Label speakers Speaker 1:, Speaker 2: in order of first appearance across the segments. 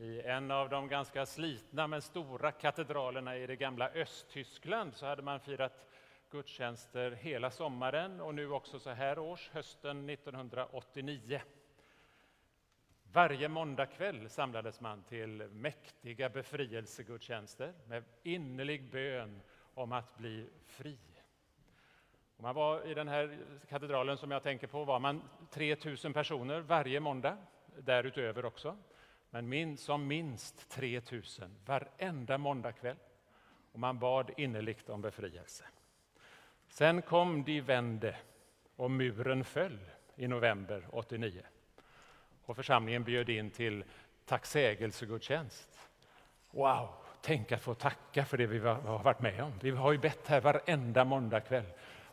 Speaker 1: I en av de ganska slitna men stora katedralerna i det gamla Östtyskland så hade man firat gudstjänster hela sommaren och nu också så här års, hösten 1989. Varje måndagkväll samlades man till mäktiga befrielsegudstjänster med innerlig bön om att bli fri. Och man var I den här katedralen som jag tänker på var man 3000 personer varje måndag, därutöver också. Men min, som minst 3000 varenda måndagkväll. Och man bad innerligt om befrielse. Sen kom de vände och muren föll i november 89. Och församlingen bjöd in till tacksägelsegudstjänst. Wow, tänk att få tacka för det vi har varit med om. Vi har ju bett här varenda måndagkväll.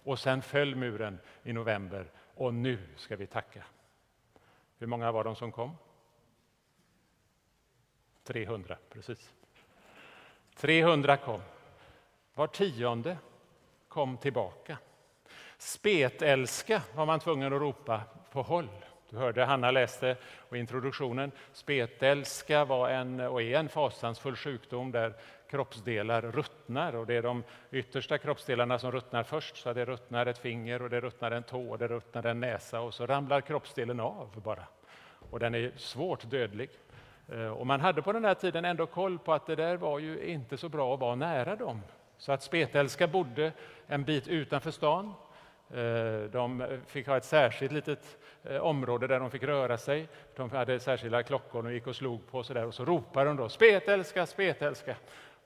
Speaker 1: Och sen föll muren i november och nu ska vi tacka. Hur många var de som kom? 300, precis. 300 kom. Var tionde kom tillbaka. Spetälska var man tvungen att ropa på håll. Du hörde Hanna läste och introduktionen. Spetälska var en, och är en fasansfull sjukdom där kroppsdelar ruttnar. Och det är de yttersta kroppsdelarna som ruttnar först. Så det ruttnar ett finger, och det ruttnar en tå och det ruttnar en näsa och så ramlar kroppsdelen av bara. Och den är svårt dödlig. Eh, och man hade på den här tiden ändå koll på att det där var ju inte så bra att vara nära dem. Så att spetälska bodde en bit utanför stan. Eh, de fick ha ett särskilt litet eh, område där de fick röra sig. De hade särskilda klockor och gick och slog på så där. och så ropade de då spetälska, spetälska.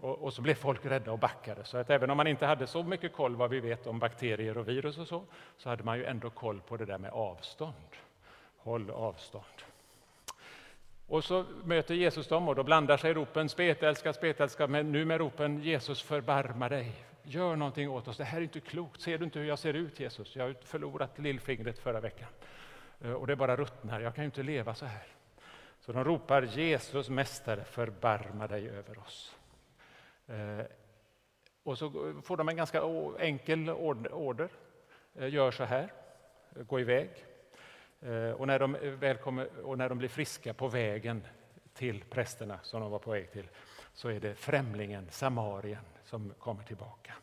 Speaker 1: Och, och, så blev folk rädda och backade. Så att även om man inte hade så mycket koll vad vi vet om bakterier och virus och så, så hade man ju ändå koll på det där med avstånd. Håll avstånd. Och så möter Jesus dem och då blandar sig ropen spetälska, spetälska, men nu med ropen Jesus förbarma dig. Gör någonting åt oss, det här är inte klokt. Ser du inte hur jag ser ut Jesus? Jag har förlorat lillfingret förra veckan. Eh, och det bara ruttnar, jag kan ju inte leva så här. Så de ropar Jesus mästare, förbarma dig över oss. Eh, och så får de en ganska enkel order. Eh, gör så här, gå iväg. Eh, och när, de eh, väl kommer, och när de blir friska på vägen till prästerna som de var på väg till så är det främlingen, samarien, som kommer tillbaka.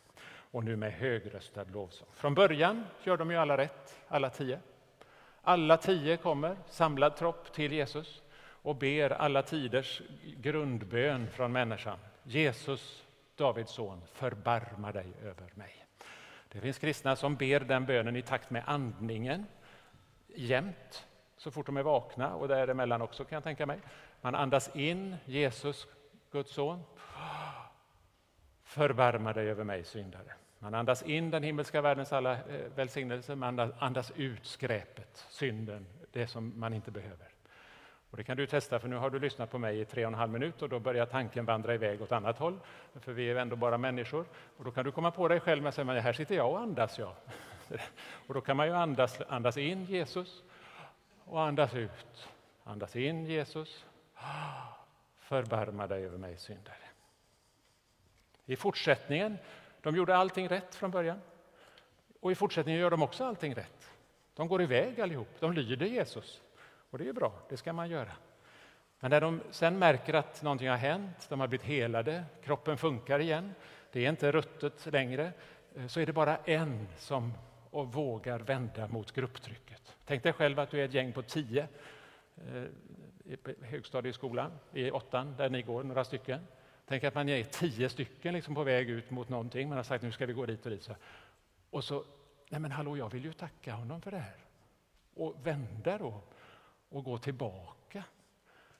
Speaker 1: Och nu med högröstad lovsång. Från början gör de ju alla rätt, alla tio. Alla tio kommer, samlad tropp, till Jesus och ber alla tiders grundbön från människan. Jesus, Davids son, förbarma dig över mig. Det finns kristna som ber den bönen i takt med andningen jämt, så fort de är vakna och däremellan också kan jag tänka mig. Man andas in Jesus, Guds son. Förbarma dig över mig syndare. Man andas in den himmelska världens alla eh, välsignelser, man andas ut skräpet, synden, det som man inte behöver. Och det kan du testa, för nu har du lyssnat på mig i tre och en halv minut och då börjar tanken vandra iväg åt annat håll, för vi är ändå bara människor. Och då kan du komma på dig själv med att säga, här sitter jag och andas. jag. Och då kan man ju andas, andas in Jesus och andas ut. Andas in Jesus. Förbarma dig över mig syndare. I fortsättningen, de gjorde allting rätt från början. Och i fortsättningen gör de också allting rätt. De går iväg allihop, de lyder Jesus. Och det är bra, det ska man göra. Men när de sen märker att någonting har hänt, de har blivit helade, kroppen funkar igen, det är inte ruttet längre, eh, så är det bara en som och vågar vända mot grupptrycket. Tänk dig själv att du är ett gäng på tio eh, i högstadieskolan, i åttan, där ni går, några stycken. Tänk att man är tio stycken liksom på väg ut mot någonting. Man har sagt nu ska vi gå dit och dit. Och så, nej men hallå, jag vill ju tacka honom för det här. Och vända då och gå tillbaka.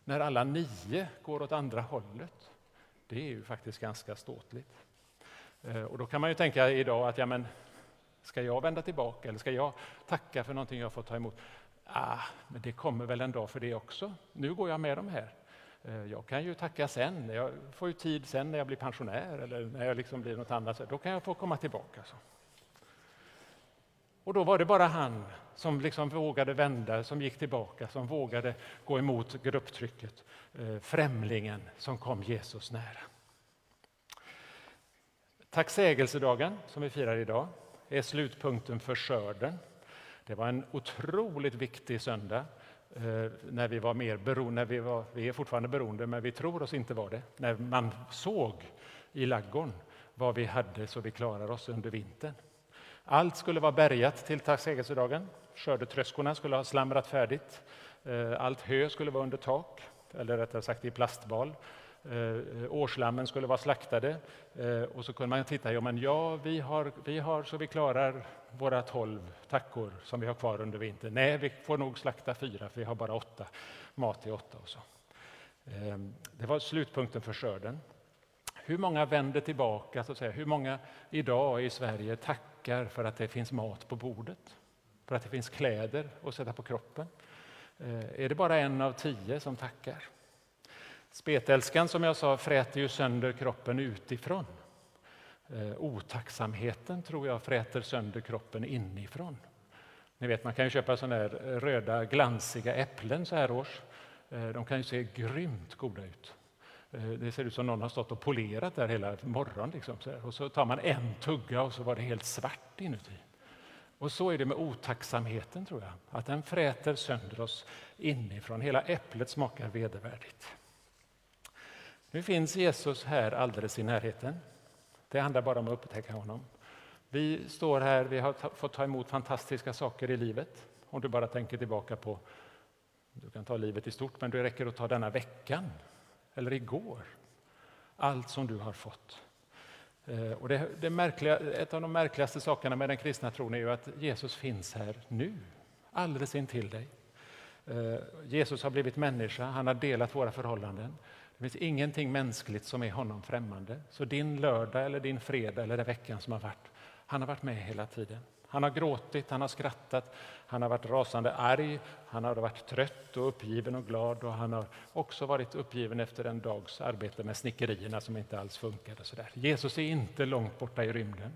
Speaker 1: När alla nio går åt andra hållet. Det är ju faktiskt ganska ståtligt. Eh, och då kan man ju tänka idag att ja, men Ska jag vända tillbaka eller ska jag tacka för någonting jag fått ta emot? Ah, men det kommer väl en dag för det också. Nu går jag med de här. Eh, jag kan ju tacka sen. Jag får ju tid sen när jag blir pensionär eller när jag liksom blir något annat. Då kan jag få komma tillbaka. Så. Och då var det bara han som liksom vågade vända, som gick tillbaka, som vågade gå emot grupptrycket. Eh, främlingen som kom Jesus nära. Tacksägelsedagen som vi firar idag är slutpunkten för skörden. Det var en otroligt viktig söndag eh, när vi var mer beroende, när vi, var, vi är fortfarande beroende, men vi tror oss inte vara det. När man såg i laggården vad vi hade så vi klarar oss under vintern. Allt skulle vara bärgat till tacksägelsedagen. Skördetröskorna skulle ha slamrat färdigt. Eh, allt hö skulle vara under tak, eller rättare sagt i plastbal. Eh, eh, årslammen skulle vara slaktade. Eh, och så kunde man titta, ja men ja, vi har, vi har så vi klarar våra tolv tackor som vi har kvar under vintern. Nej, vi får nog slakta fyra, för vi har bara åtta, mat till åtta och så. Ehm, det var slutpunkten för skörden. Hur många vänder tillbaka, så att säga? hur många idag i Sverige tackar för att det finns mat på bordet? För att det finns kläder att sätta på kroppen? Eh, är det bara en av tio som tackar? Spetälskan som jag sa fräter ju sönder kroppen utifrån. Eh, otacksamheten tror jag fräter sönder kroppen inifrån. Ni vet, man kan ju köpa såna här röda glansiga äpplen så här års. Eh, de kan ju se grymt goda ut. Eh, det ser ut som någon har stått och polerat där hela morgonen. Liksom, så Och så tar man en tugga och så var det helt svart inuti. Och så är det med otacksamheten, tror jag. Att den fräter sönder oss inifrån. Hela äpplet smakar vedervärdigt. Nu finns Jesus här alldeles i närheten. Det handlar bara om att upptäcka honom. Vi står här, vi har fått ta emot fantastiska saker i livet. Om du bara tänker tillbaka på, du kan ta livet i stort, men det räcker att ta denna veckan eller igår. Allt som du har fått. Eh, och det, det märkliga, ett av de märkligaste sakerna med den kristna tron är ju att Jesus finns här nu, alldeles intill dig. Eh, Jesus har blivit människa, han har delat våra förhållanden. Det finns ingenting mänskligt som är honom främmande. Så din lördag, eller din fredag eller den veckan som har varit, han har varit med hela tiden. Han har gråtit, han har skrattat, han har varit rasande arg, han har varit trött och uppgiven och glad och han har också varit uppgiven efter en dags arbete med snickerierna som inte alls funkade. Så där. Jesus är inte långt borta i rymden.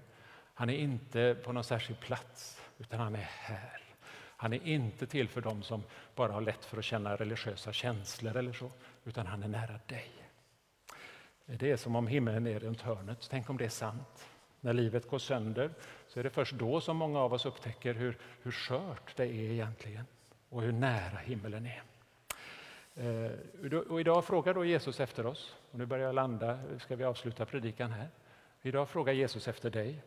Speaker 1: Han är inte på någon särskild plats, utan han är här. Han är inte till för dem som bara har lätt för att känna religiösa känslor eller så, utan han är nära dig. Det är som om himlen är runt hörnet. Tänk om det är sant. När livet går sönder så är det först då som många av oss upptäcker hur, hur skört det är egentligen och hur nära himlen är. Eh, och idag frågar då Jesus efter oss, och nu börjar jag landa, ska vi avsluta predikan här. Idag frågar Jesus efter dig,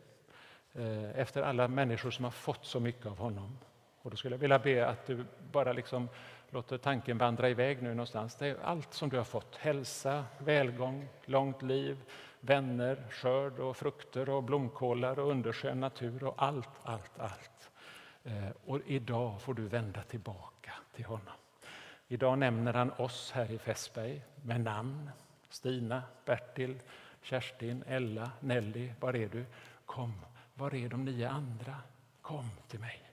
Speaker 1: eh, efter alla människor som har fått så mycket av honom. Och då skulle jag vilja be att du bara liksom låter tanken vandra iväg nu någonstans. Det är allt som du har fått, hälsa, välgång, långt liv, vänner, skörd och frukter och blomkålar och underskön natur och allt, allt, allt. Eh, och idag får du vända tillbaka till honom. Idag nämner han oss här i Fässberg med namn. Stina, Bertil, Kerstin, Ella, Nelly, var är du? Kom, var är de nio andra? Kom till mig.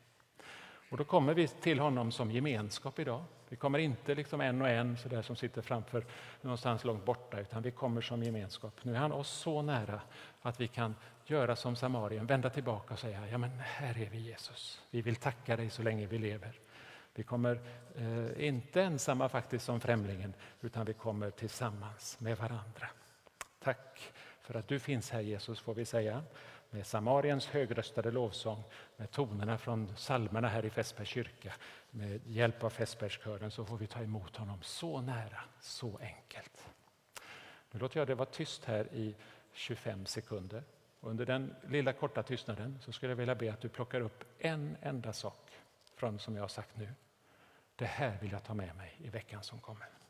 Speaker 1: Och då kommer vi till honom som gemenskap idag. Vi kommer inte liksom en och en så där som sitter framför någonstans långt borta, utan vi kommer som gemenskap. Nu är han oss så nära att vi kan göra som Samarien, vända tillbaka och säga, ja men här är vi Jesus. Vi vill tacka dig så länge vi lever. Vi kommer eh, inte ensamma faktiskt som främlingen, utan vi kommer tillsammans med varandra. Tack för att du finns här Jesus, får vi säga med Samariens högröstade lovsång, med tonerna från salmerna här i Fässbergs kyrka, med hjälp av Fässbergskören så får vi ta emot honom så nära, så enkelt. Nu låter jag det vara tyst här i 25 sekunder. Under den lilla korta tystnaden så skulle jag vilja be att du plockar upp en enda sak från som jag har sagt nu. Det här vill jag ta med mig i veckan som kommer.